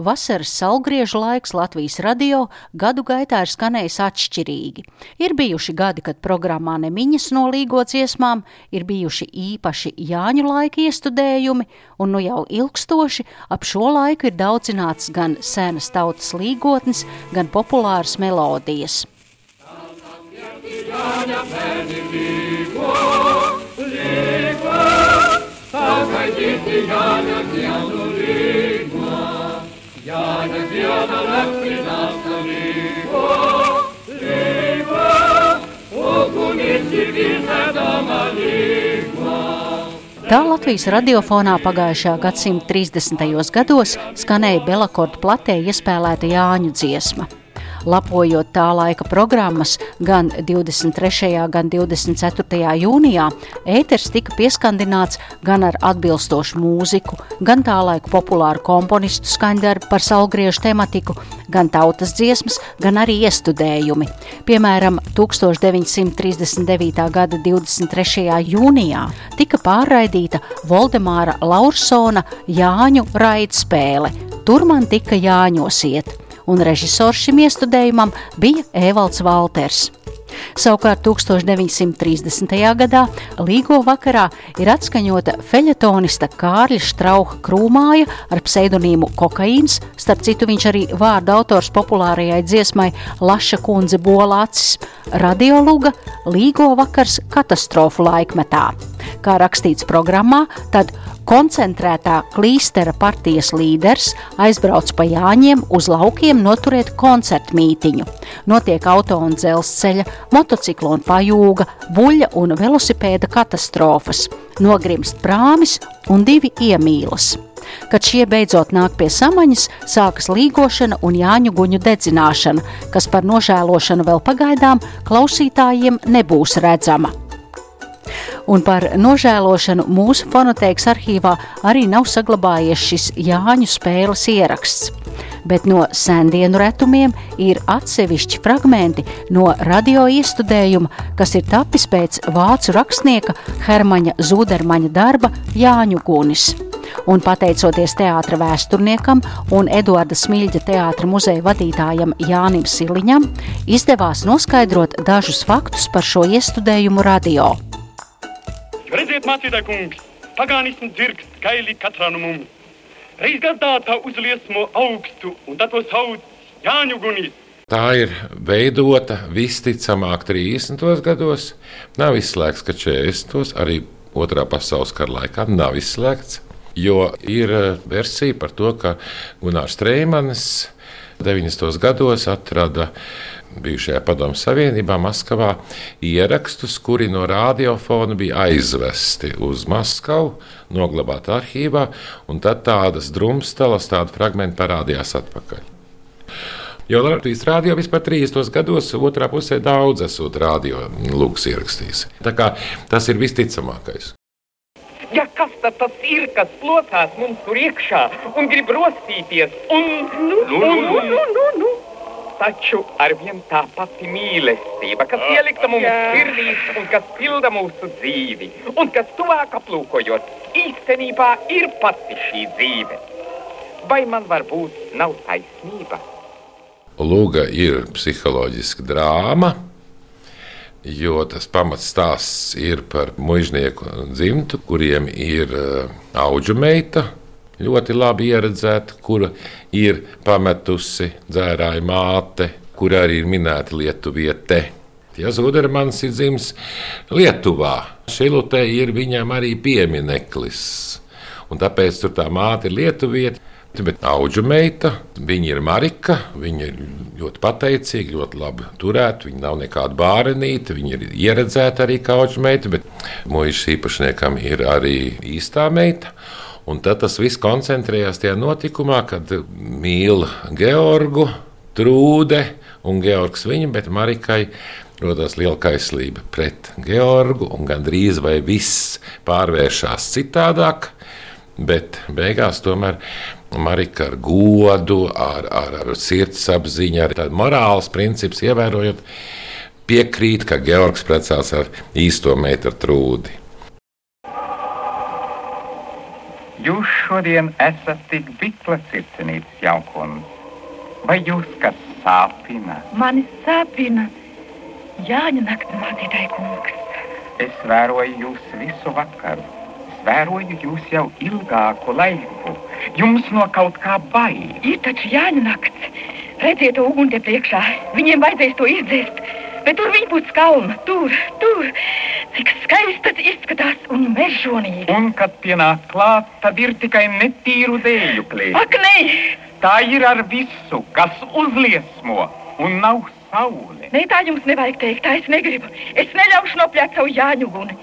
Vasaras saulgriežu laiks Latvijas radio gadu gaitā ir skanējis atšķirīgi. Ir bijuši gadi, kad programmā nemiņas no līgo dziesmām, ir bijuši īpaši Jāņu laika iestudējumi, un nu jau ilgstoši ap šo laiku ir daudzināts gan senas tautas līgotnes, gan populāras melodijas. Tā Latvijas radiofonā pagājušā gadsimta 30. gados skanēja Belakorda platē iespēlēta Jāņu dziesma. Lapojot tā laika programmas, gan 23. gan 24. jūnijā ēters tika pieskandināts gan ar atbilstošu mūziku, gan tā laika populāru komponistu skaņdarbu par salgriežu tematiku, gan tautas dziesmas, gan arī iestudējumi. Piemēram, 1939. gada 23. jūnijā tika pārraidīta Voldemāra Laursona Jāņu raidspēle. Tur man tika jāņosiet un režisors šim iestudējumam bija Evalds Valters. Savukārt 1930. gadā Līgo vakarā ir atskaņota feļetonista Kārļa Strauha krūmāja ar pseidonīmu Kokaīns, starp citu viņš arī vārdu autors populārajai dziesmai Laša kundze Bolācis, radioluga Līgo vakars katastrofu laikmetā. Kā rakstīts programmā, tad koncentrētā klīstera partijas līderis aizbrauc pa Jāņiem uz laukiem noturēt koncertu mītiņu. Notiek auto un dzelzceļa, motociklu un pajūga, buļļa un velosipēda katastrofas, nogrimst prāmis un divi iemīlas. Kad šie beidzot nāk pie samaņas, sākas līgošana un jāņu guņu dedzināšana, kas par nožēlošanu vēl pagaidām klausītājiem nebūs redzama. Un par nožēlošanu mūsu fonotēkas arhīvā arī nav saglabājies šis Jāņu spēles ieraksts. Bet no sendienu retumiem ir atsevišķi fragmenti no radio iestudējuma, kas ir tapis pēc vācu rakstnieka Hermaņa Zudermaņa darba Jāņu Gunis. Un pateicoties teātra vēsturniekam un Eduarda Smilģa teātra muzeja vadītājam Jānim Siliņam, izdevās noskaidrot dažus faktus par šo iestudējumu radio. Redziet, mācītāj, kungs, pagānisms dzirkst kaili katrā no mums. Reiz gadā uzliesmo augstu, un tā to sauc Jāņu Gunis. Tā ir veidota visticamāk 30. gados. Nav izslēgts, ka 40. arī otrā pasaules kara laikā nav izslēgts. Jo ir eh, versija par to, ka Gunārs Streimanis 90. gados atrada bijušajā Padomu Savienībā, Maskavā, ierakstus, kuri no radiofona bija aizvesti uz Maskavu, noglabāti arhīvā, un tad tādas drumstelas, tādi fragmenti parādījās atpakaļ. Jo Latvijas rādio vispār 30. gados, otrā pusē daudz esot radio lūgas ierakstījis. Tā kā tas ir visticamākais. Ja kas tad tas ir, kas plosās mums tur iekšā un grib rostīties? Un, nu, nu, nu, nu, nu, nu. Taču ar vien tā pati mīlestība, kas ielikta mums sirdīs un kas pilda mūsu dzīvi, un kas tuvāk aplūkojot, īstenībā ir pati šī dzīve. Vai man varbūt nav taisnība? Lūga ir psiholoģiska drāma, jo tas pamatstāsts ir par mužnieku dzimtu, kuriem ir uh, auģu meita, ļoti labi ieredzēta, kura ir pametusi dzērāja māte, kur arī ir minēta Lietuviete. Ja Zudermans ir dzimis Lietuvā, Šilutē ir viņam arī piemineklis. Un tāpēc tur tā māte ir Lietuvieta. Bet auga meita, viņa ir Marika. Viņa ir ļoti pateicīga, ļoti labi turēta. Viņa nav nekāda bārenīte, viņa ir ieredzēta arī kā auga meita, bet mūža īpašniekam ir arī īstā meita. Un tad tas viss koncentrējās tajā notikumā, kad mīl Georgu, Trūde un Georgs viņu, bet Marikai rodas liela kaislība pret Georgu, un gandrīz vai viss pārvēršas citādāk. bet beigās tomēr Marika ar godu, ar, ar, ar sirdsapziņu, ar tādu morāles principus ievērojot, piekrīt, ka Georgs precās ar īsto meitu trūdi. Jūs šodien esat tik bikla sirdsnīcas jaukuns. Vai jūs kas sāpina? Mani sāpina Jāņa naktas mācītāja kungs. Es vēroju jūs visu vakaru. Es vēroju jūs jau ilgāku laiku. Jums no kaut kā bail. Ir taču Jāņa nakts. Redziet, to uguni te priekšā. Viņiem vajadzēs to izdzēst. Bet tur viņi būs kalna. Tur, tur. Cik skaisti tas izskatās un mežonīgi. Un, kad pienāk klāt, tad ir tikai netīru dēļu klēt. Ak, nē! Tā ir ar visu, kas uzliesmo un nav saule. Nē, tā jums nevajag teikt. Tā es negribu. Es neļaušu nopļāt savu Jāņu uguni.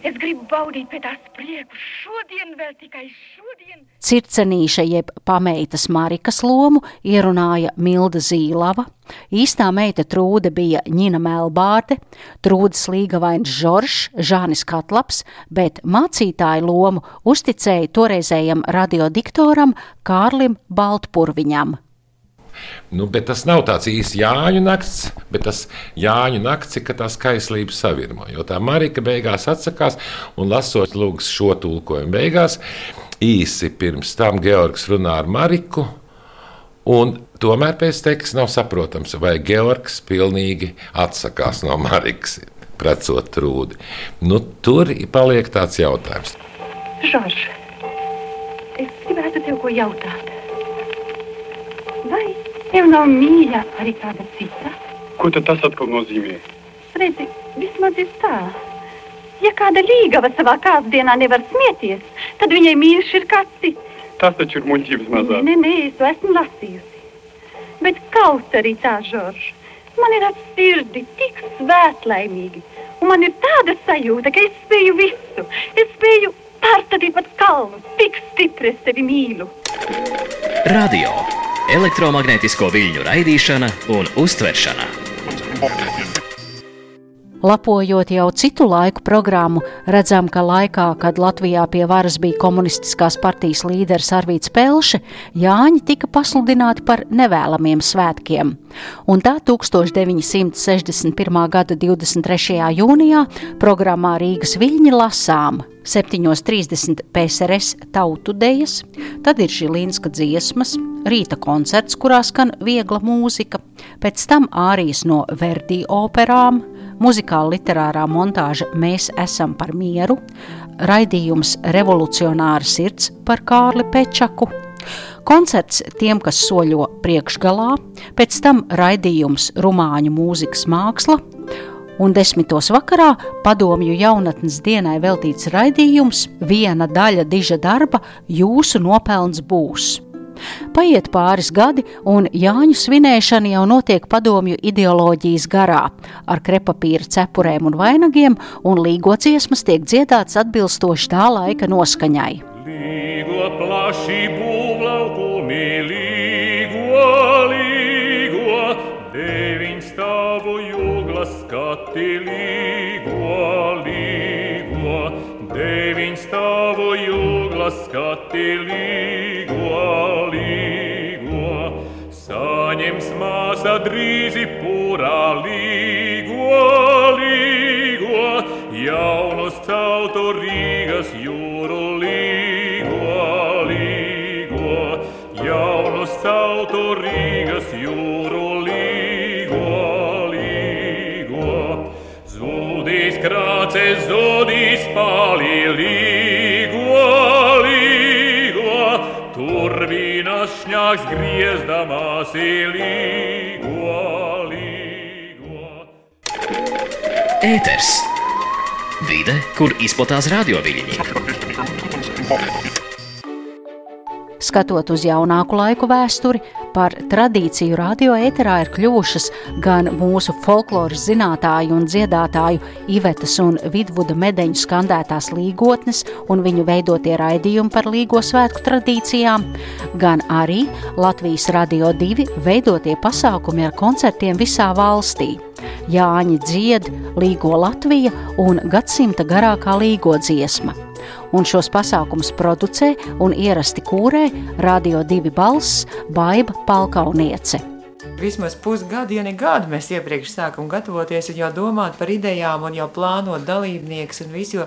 Es gribu baudīt pie tās prieku šodien, vēl tikai šodien. Circenīša jeb pameitas Marikas lomu ierunāja Milda Zīlava, īstā meita Trūde bija Ņina Melbārde, Trūdes līgavains Žoržs, Žānis Katlaps, bet mācītāju lomu uzticēja toreizējam radiodiktoram Kārlim Baltpurviņam. Nu, tas nav tāds īsts Jāņu nakts, bet tas Jāņu nakts ir, tā skaistlība savirmo. Jo tā Marika beigās atsakās un lasot lūgas šo tulkojumu beigās, īsi pirms tam Georgs runā ar Mariku. Un tomēr pēc teksta nav saprotams, vai Georgs pilnīgi atsakās no Marikas, precot trūdi. Nu, tur paliek tāds jautājums. Žorž, es gribētu tev ko jautāt. Vai tev nav mīļa arī kāda cita? Ko tas atkal nozīmē? Redzi, vismaz ir tā. Ja kāda līgava savā kāpdienā nevar smieties, tad viņai mīļš ir kāds cits. Tas taču ir muļķības mazā. Nē, nē, es to esmu lasījusi. Bet kaut arī tā, Žorž, man ir sirdi tik svētlaimīgi. Un man ir tāda sajūta, ka es spēju visu. Es spēju pārstatīt pat kalnu. Tik stipri es tevi mīlu. Radio elektromagnētisko viļņu raidīšana un uztveršana. Lapojot jau citu laiku programmu, redzam, ka laikā, kad Latvijā pie varas bija komunistiskās partijas līderis Arvīts Pelše, Jāņi tika pasludināti par nevēlamiem svētkiem. Un tā 1961. gada 23. jūnijā programmā Rīgas Viļņi lasām 7.30 PSRS tautu dejas, tad ir Žilīnska dziesmas, rīta koncerts, kurā skan viegla mūzika, pēc tam ārijas no Verdi operām, muzikāla literārā montāža Mēs esam par mieru, raidījums Revolucionāra sirds par Kārli Pečaku, koncerts tiem, kas soļo priekšgalā, pēc tam raidījums Rumāņu mūzikas māksla, un desmitos vakarā padomju jaunatnes dienai veltīts raidījums Viena daļa diža darba. Jūsu nopelns būs. Paiet pāris gadi, un Jāņu svinēšana jau notiek padomju ideoloģijas garā, ar krepapīra cepurēm un vainagiem, un līgo dziesmas tiek dziedāts atbilstoši tā laika noskaņai. Līgo plaši būvlaukumi, līgo, līgo, deviņ stāvu jūgla skati, līgo, līgo, deviņ stāvu jūgla skati, līgo, māsa drīzi pūrā, līgo, līgo, jaunus celtu Rīgas jūru, līgo, līgo, jaunus celtu Rīgas jūru, līgo, līgo, zudīs krāces, zudīs pāli, tur vīnas šņāks griezdamās, līgo, līgo. Ēters. Vide, kur izplatās radioviļņi. Skatot uz jaunāku laiku vēsturi, par tradīciju radioēterā ir kļuvušas gan mūsu folkloras zinātāju un dziedātāju Ivetas un Vidvuda medeņu skandētās līgotnes un viņu veidotie raidījumi par līgo svētku tradīcijām, gan arī Latvijas Radio 2 veidotie pasākumi ar koncertiem visā valstī. Jāņa dzied, Līgo Latvija un gadsimta garākā līgo dziesma. Un šos pasākumus producē un ierasti kūrē Radio 2 balss Baiba Palkauniece vismaz pusgadu, ja ne gadu mēs iepriekš sākam gatavoties un jau domāt par idejām un jau plānot dalībniekus un visu, jo,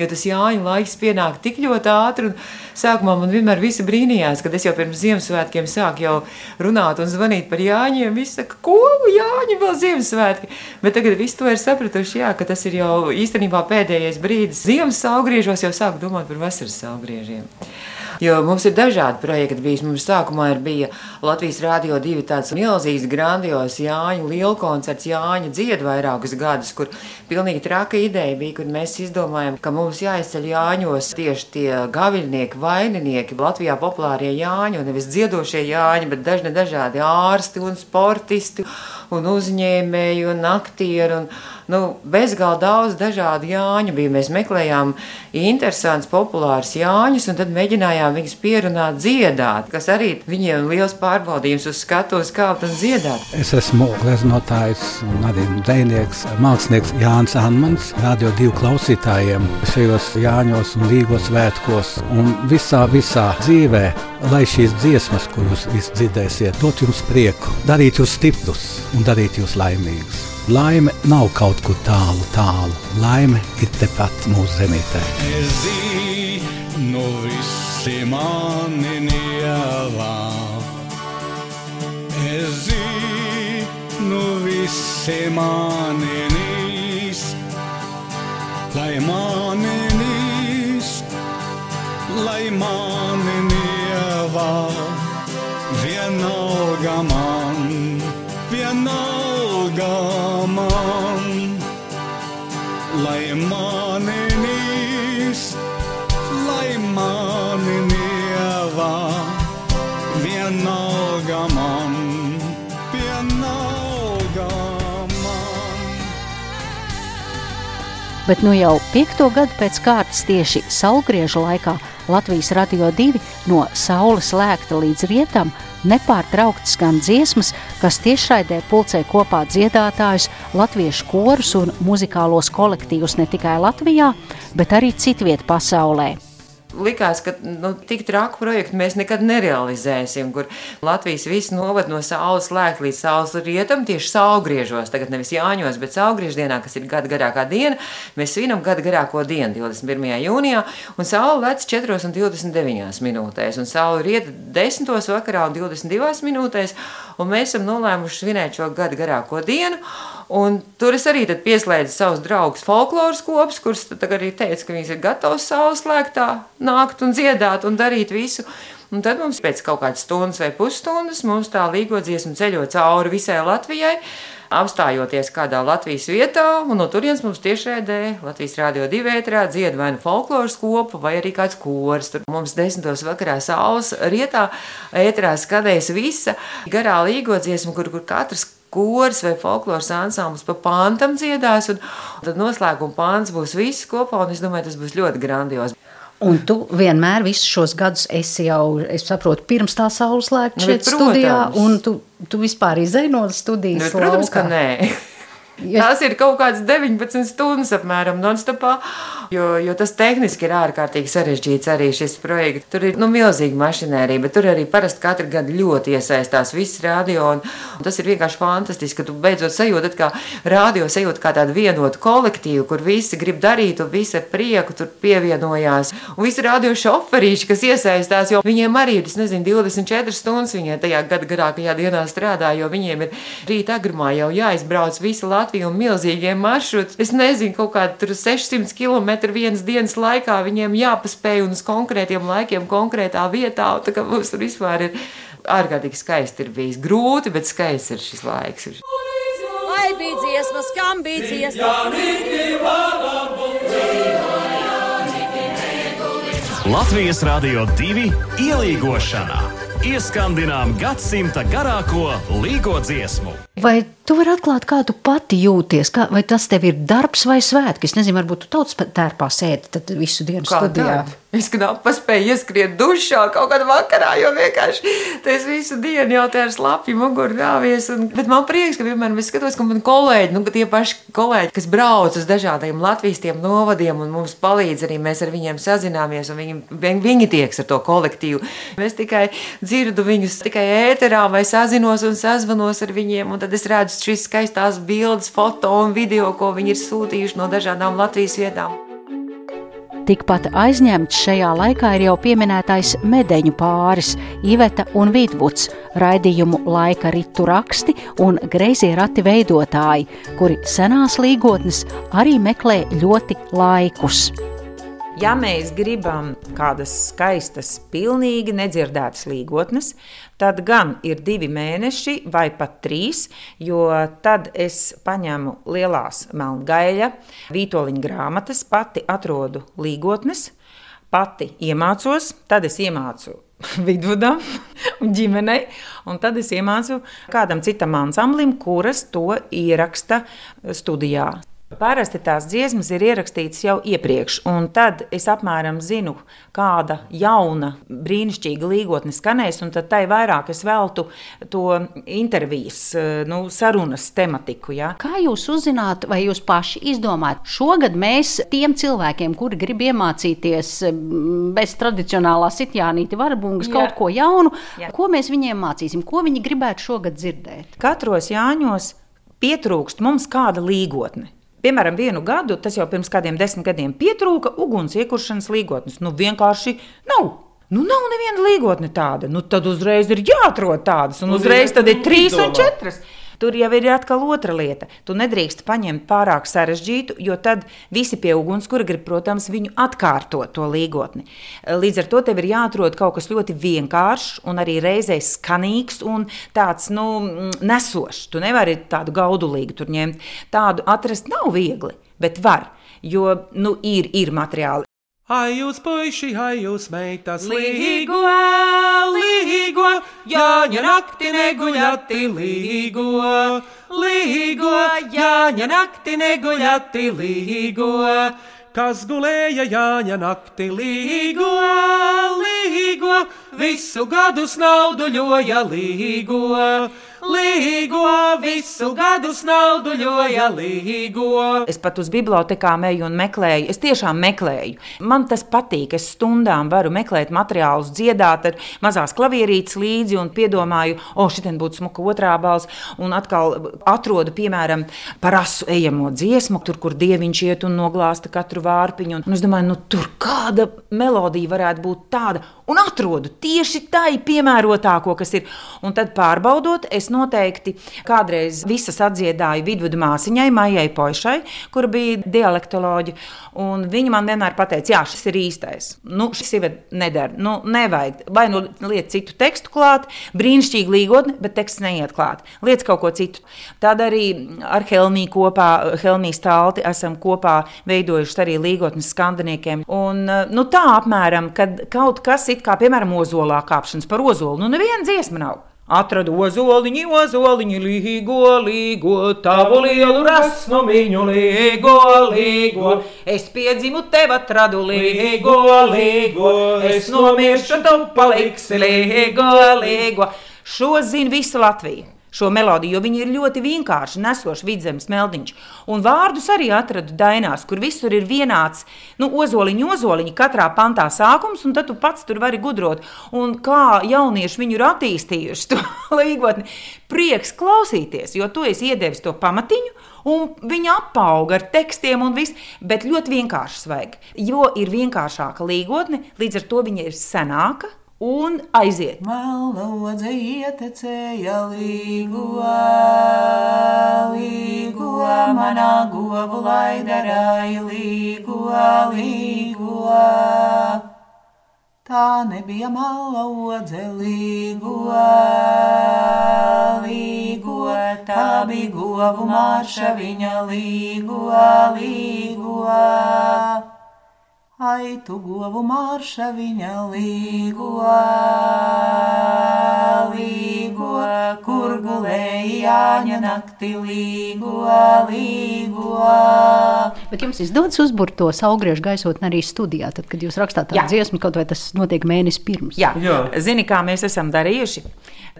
jo tas Jāņa laiks pienāk tik ļoti ātri un sākumā man vienmēr visi brīnījās, kad es jau pirms Ziemassvētkiem sāku jau runāt un zvanīt par Jāņiem, visi saka, ko Jāņi vēl Ziemassvētki, bet tagad visi to ir sapratuši, jā, ka tas ir jau īstenībā pēdējais brīdis. Ziemas saugriežos jau sāku domāt par vasaras saugriežiem. Jo mums ir dažādi projekti bijis. Mums sākumā ir bija Latvijas Rādio 2 tāds milzīgs, grandios Jāņa lielkoncerts, Jāņa dzied vairākus gadus, kur pilnīgi traka ideja bija, kur mēs izdomājam, ka mums jāizceļ Jāņos tieši tie gaviļnieki, vaininieki, Latvijā populārie Jāņi, un nevis dziedošie Jāņi, bet dažni dažādi ārsti un sportisti un uzņēmēji un aktieri. Un, nu, bezgalīgi daudz dažādu Jāņu bija. Mēs meklējām interesants, populārs Jāņus, un tad mēģinājām viņus pierunāt dziedāt, kas arī viņiem liels pārbaudījums uz skatuves kāpt un dziedāt. Es esmu gleznotājs un arī dzēnieks, mākslinieks Jānis Anmans, radio divu klausītājiem šajos Jāņos un Līgos svētkos un visā, visā dzīvē, lai šīs dziesmas, ko jūs dzirdēsiet, dot jums prieku, darīt jūs stiprus un darīt jūs laimīgus. Laime nav kaut kur tālu, tālu. Laime ir tepat mūsu zemītē. Es zinu, visi mani nievā. Es zinu, visi mani nīst. Lai mani nīst, lai nievā. Vienalga man, vienalga man, lai mani nīst, lai mani nievā, vienalga man, vienalga man. Bet nu jau piekto gadu pēc kārtas tieši saulgriežu laikā Latvijas radio divi no saules lēkta līdz rietam nepārtraukti skan dziesmas, kas tiešraidē pulcē kopā dziedātājus, latviešu korus un muzikālos kolektīvus ne tikai Latvijā, bet arī citviet pasaulē likās, ka nu, tik traku projektu mēs nekad nerealizēsim, kur Latvijas viss novad no saules lēk līdz saules rietam, tieši saulgriežos, tagad nevis Jāņos, bet saulgriež dienā, kas ir gada garākā diena, mēs svinam gada garāko dienu, 21. jūnijā, un saule lec 4 un 29 minūtēs, un saule riet 10 vakarā un 22 minūtēs, un mēs esam nolēmuši svinēt šo gada garāko dienu, Un tur es arī pieslēdzu savus draugus folkloras kopus, kurus arī teica, ka viņas ir gatavas saules lēktā nākt un dziedāt un darīt visu. Un tad mums pēc kaut kādas stundas vai pusstundas mums tā līgo dziesma ceļo cauri visai Latvijai, apstājoties kādā Latvijas vietā, un no turienes mums tiešraidē Latvijas rādio divētrā dzied vai nu folkloras kopu, vai arī kāds kors. Tur mums desmitos vakarā saules rietā ētrā skanēs visa garā līgo dziesma, kur, kur katrs kurs vai folkloras ansamblis pa pantam dziedās, un tad noslēguma pāns būs viss kopā, un es domāju, tas būs ļoti grandios. Un tu vienmēr visus šos gadus esi jau, es saprotu, pirms tā saules lēkta nu, šeit protams. studijā, un tu, tu vispār izēj no studijas nu, Protams, laukā. ka nē. Tās ir kaut kādas 19 stundas apmēram non-stopā, jo, jo tas tehniski ir ārkārtīgi sarežģīts arī šis projekts. Tur ir nu, milzīga mašinērija, bet tur arī parasti katru gadu ļoti iesaistās viss radio. Un, un tas ir vienkārši fantastiski, ka tu beidzot sajūti, kā radio sajūta kā tādu vienotu kolektīvu, kur visi grib darīt un visi ar prieku tur pievienojās. Un visi radio šoferīši, kas iesaistās, jo viņiem arī ir, nezinu, 24 stundas viņiem tajā gada garākajā dienā strādā, jo viņiem ir rīta agrumā jau jāizbrauc visi Latvijas Latviju un milzīgiem maršrutiem. Es nezinu, kaut kādā 600 km vienas dienas laikā viņiem jāpaspēj un uz konkrētiem laikiem, konkrētā vietā. Tā kā mums tur vispār ir ārkārtīgi skaisti ir bijis. Grūti, bet skaists ir šis laiks. Lai bija dziesmas, kam bija dziesmas? Latvijas Rādio 2 ielīgošanā ieskandinām gadsimta garāko līgo dziesmu. Vai tu vari atklāt, kā tu pati jūties? Kā, vai tas tev ir darbs vai svētki? Es nezinu, varbūt tu tautas tērpā sēdi visu dienu Kā studijā. tad? Es knapi paspēju ieskriet dušā kaut kādā vakarā, jo vienkārši tas visu dienu jau tā ar slapju muguru rāvies. Un, bet man prieks, ka, piemēram, es skatos, ka man kolēģi, nu, ka tie paši kolēģi, kas brauc uz dažādiem Latvijas novadiem un mums palīdz arī mēs ar viņiem sazināmies un viņi, viņi tieks ar to kolektīvu. Es tikai dzirdu viņus tikai ēterā vai sazinos un sazvanos ar viņiem, un tad es redzu šīs skaistās bildes, foto un video, ko viņi ir sūtījuši no dažādām Latvijas vietām. Tikpat aizņemts šajā laikā ir jau pieminētais medeņu pāris Iveta un Vidvuds, raidījumu laika ritu raksti un greizie rati veidotāji, kuri senās līgotnes arī meklē ļoti laikus. Ja mēs gribam kādas skaistas, pilnīgi nedzirdētas līgotnes, tad gan ir divi mēneši vai pat trīs, jo tad es paņemu lielās melngaļa, vītoliņa grāmatas, pati atrodu līgotnes, pati iemācos, tad es iemācu vidudam un ģimenei, un tad es iemācu kādam citam ansamblim, kuras to ieraksta studijā. Parasti tās dziesmas ir ierakstītas jau iepriekš, un tad es apmēram zinu, kāda jauna, brīnišķīga līgotne skanēs, un tad tai vairāk es veltu to intervijas, nu, sarunas tematiku. Ja? Kā jūs uzzināt, vai jūs paši izdomājat? Šogad mēs tiem cilvēkiem, kuri grib iemācīties mm, bez tradicionālā sitjānīti varbungas Jā. kaut ko jaunu, Jā. ko mēs viņiem mācīsim, ko viņi gribētu šogad dzirdēt? Katros Jāņos pietrūkst mums kāda līgotne. Piemēram, vienu gadu, tas jau pirms kādiem desmit gadiem, pietrūka uguns iekuršanas līgotnes. Nu, vienkārši nav. Nu, nav neviena līgotne tāda. Nu, tad uzreiz ir jāatrod tādas, un Nu, uzreiz tad ir nu, trīs un četras. Tur jau ir atkal otra lieta. Tu nedrīkst paņemt pārāk sarežģītu, jo tad visi pie ugunskura grib, protams, viņu atkārtot to līgotni. Līdz ar to tev ir jāatrod kaut kas ļoti vienkāršs un arī reizē skanīgs un tāds nu, mm, nesošs. Tu nevari tādu gaudulīgu tur ņemt. Tādu atrast nav viegli, bet var, jo nu, ir, ir materiāli. Ai, jūs puiši, ai, jūs meitas, Līgo, līgo, Jāņa nakti neguļati, līgo, līgo, Jāņa nakti neguļati, līgo, kas gulēja Jāņa nakti, līgo, līgo, visu gadu snauduļoja, līgo, līgo, visu gadu snauduļoja, līgo. Es pat uz bibliotekām eju un meklēju. Es tiešām meklēju. Man tas patīk. Es stundām varu meklēt materiālus, dziedāt ar mazās klavierītes līdzi un piedomāju, o, šitien būtu smuka otrā balss. Un atkal atrodu, piemēram, parasu ejamo dziesmu, tur, kur dieviņš iet un noglāsta katru vārpiņu. Un es domāju, nu tur kāda melodija varētu būt tāda. Un atrodu tieši tai piemērotāko, kas ir. Un tad pārbaudot, es noteikti kādreiz visas atdziedāju vidvudu māsiņai, Maijai Pošai, kur bija dialektoloģija. Viņa man vienmēr teica, jā, šis ir īstais. Nu, šis ir nedara. Nu, nevajag. Vai nu liec citu tekstu klāt, brīnišķīgi līgotni, bet teksts neiet klāt. Liec kaut ko citu. Tad arī ar Helmiju kopā, Helmijas talti esam kopā veidojuši arī līgotnes skandiniekiem. Un, nu, tā apmēram, kad kaut kas it kā, piemēram, ozolā kāpšanas par ozolu, nu neviena dziesma nav. Atradu ozoliņu, ozoliņu, līgo, līgo, tavu lielu rasnumiņu, līgo, līgo. Es piedzimu tev, atradu līgo, līgo, es nomiršu, tu paliksi līgo, līgo. Šo zina visa Latvija. Šo melodiju, jo viņi ir ļoti vienkārši nesoši vidzemes meldiņš. Un vārdus arī atradu dainās, kur visur ir vienāds, nu, ozoliņš, ozoliņš, katrā pantā sākums, un tad tu pats tur vari gudrot. Un kā jaunieši viņu ir attīstījuši, to līgotni, prieks klausīties, jo tu esi iedevis to pamatiņu, un viņa apauga ar tekstiem un viss, bet ļoti vienkāršs vajag. Jo ir vienkāršāka līgotne, līdz ar to viņa ir senāka un aiziet. Malodze ietecēja līgo, līgo, manā govu laidarai līgo, līgo. Tā nebija malodze līgo, līgo, tā bija govu marša viņa līgo, līgo. Ai, tu govu marša viņa līgo, līgo, kur gulēja Jāņa nakti līgo, līgo. Bet jums izdodas uzbūrt to saulgriežu gaisotni arī studijā, tad, kad jūs rakstāt tādu Jā. dziesmu, kaut vai tas notiek mēnesi pirms. Jā, zini, kā mēs esam darījuši.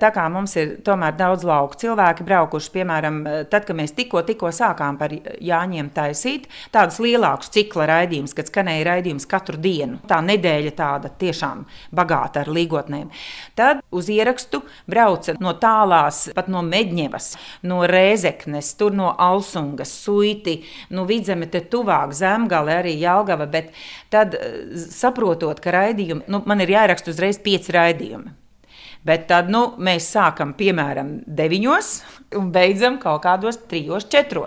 Tā kā mums ir tomēr daudz lauku cilvēki braukuši, piemēram, tad, kad mēs tikko, tikko sākām par Jāņiem taisīt tādus lielākus cikla raidījumus, kad skanēja raidījums katru dienu. Tā nedēļa tāda tiešām bagāta ar līgotnēm. Tad uz ierakstu brauca no tālās, pat no Medņevas, no Rēzeknes, tur no Alsungas, Suiti, no Vidzeme te tuvāk, Zemgale, arī Jelgava, bet tad eh, saprotot, ka raidījumi, nu, man ir jāraksta uzreiz pieci raidījumi. Bet tad nu, mēs sākam piemēram 9 un beidzam kaut kādos 3, 4.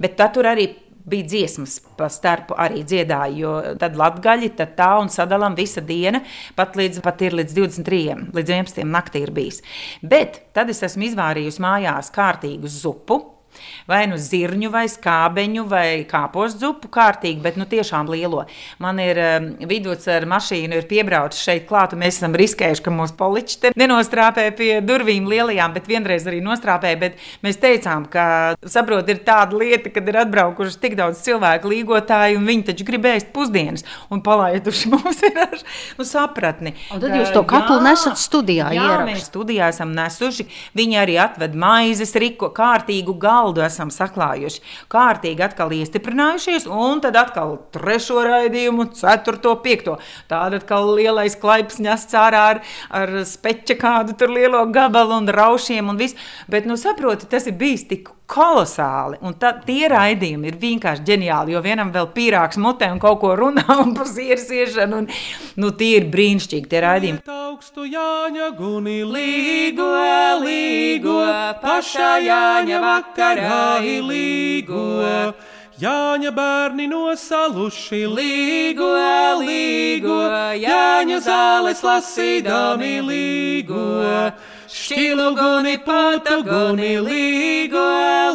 Bet tad tur arī bija dziesmas pa starpu arī dziedāja, jo tad latgaļi, tad tā un sadalām visa diena, pat līdz, pat ir līdz 23, līdz 11 naktī ir bijis. Bet tad es esmu izvārījusi mājās kārtīgu zupu, vai nu zirņu, vai skābeņu, vai kāpostu zupu kārtīgi, bet nu tiešām lielo. Man ir um, vidus ar mašīnu, ir piebraucis šeit klāt, un mēs esam riskējuši, ka mūsu poliči te nenostrāpē pie durvīm lielajām, bet vienreiz arī nostrāpēja, bet mēs teicām, ka, saprot, ir tāda lieta, kad ir atbraukuši tik daudz cilvēku līgotāji, un viņi taču grib ēst pusdienas, un palaiduši mums ir ar nu, sapratni. Un tad jūs to katlu nesat studijā Jā, ierakst. mēs studijā esam nesuši. Viņi arī atved maizes, riko, kārtīgu galdu esam saklājuši. Kārtīgi atkal iestiprinājušies, un tad atkal trešo raidījumu, ceturto, piekto. Tāda atkal lielais klaips ņests ārā ar, ar speča kādu tur lielo gabalu un raušiem un viss. Bet, nu, saproti, tas ir bijis tik kolosāli. Un tad tie raidījumi ir vienkārši ģeniāli, jo vienam vēl pīrāgs mutē un kaut ko runā un par sieru siešanu. Un, nu, tie ir brīnišķīgi tie raidījumi. augstu Jāņa guni līgo, līgo, pašā Jāņa vakarā līgo. Jāņa bērni nosaluši līgo, līgo, Jāņa zāles lasīdami līgo. Šķilu guni, putu guni, līgo,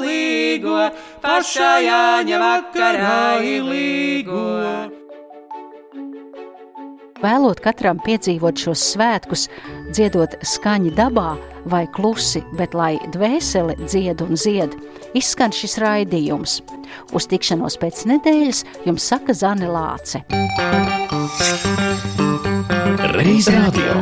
līgo, pašā Jāņa vakarā līgo. Vēlot katram piedzīvot šos svētkus, dziedot skaņi dabā vai klusi, bet lai dvēsele dzied un zied, izskan šis raidījums. Uz tikšanos pēc nedēļas jums saka Zane Lāce. Reiz radio.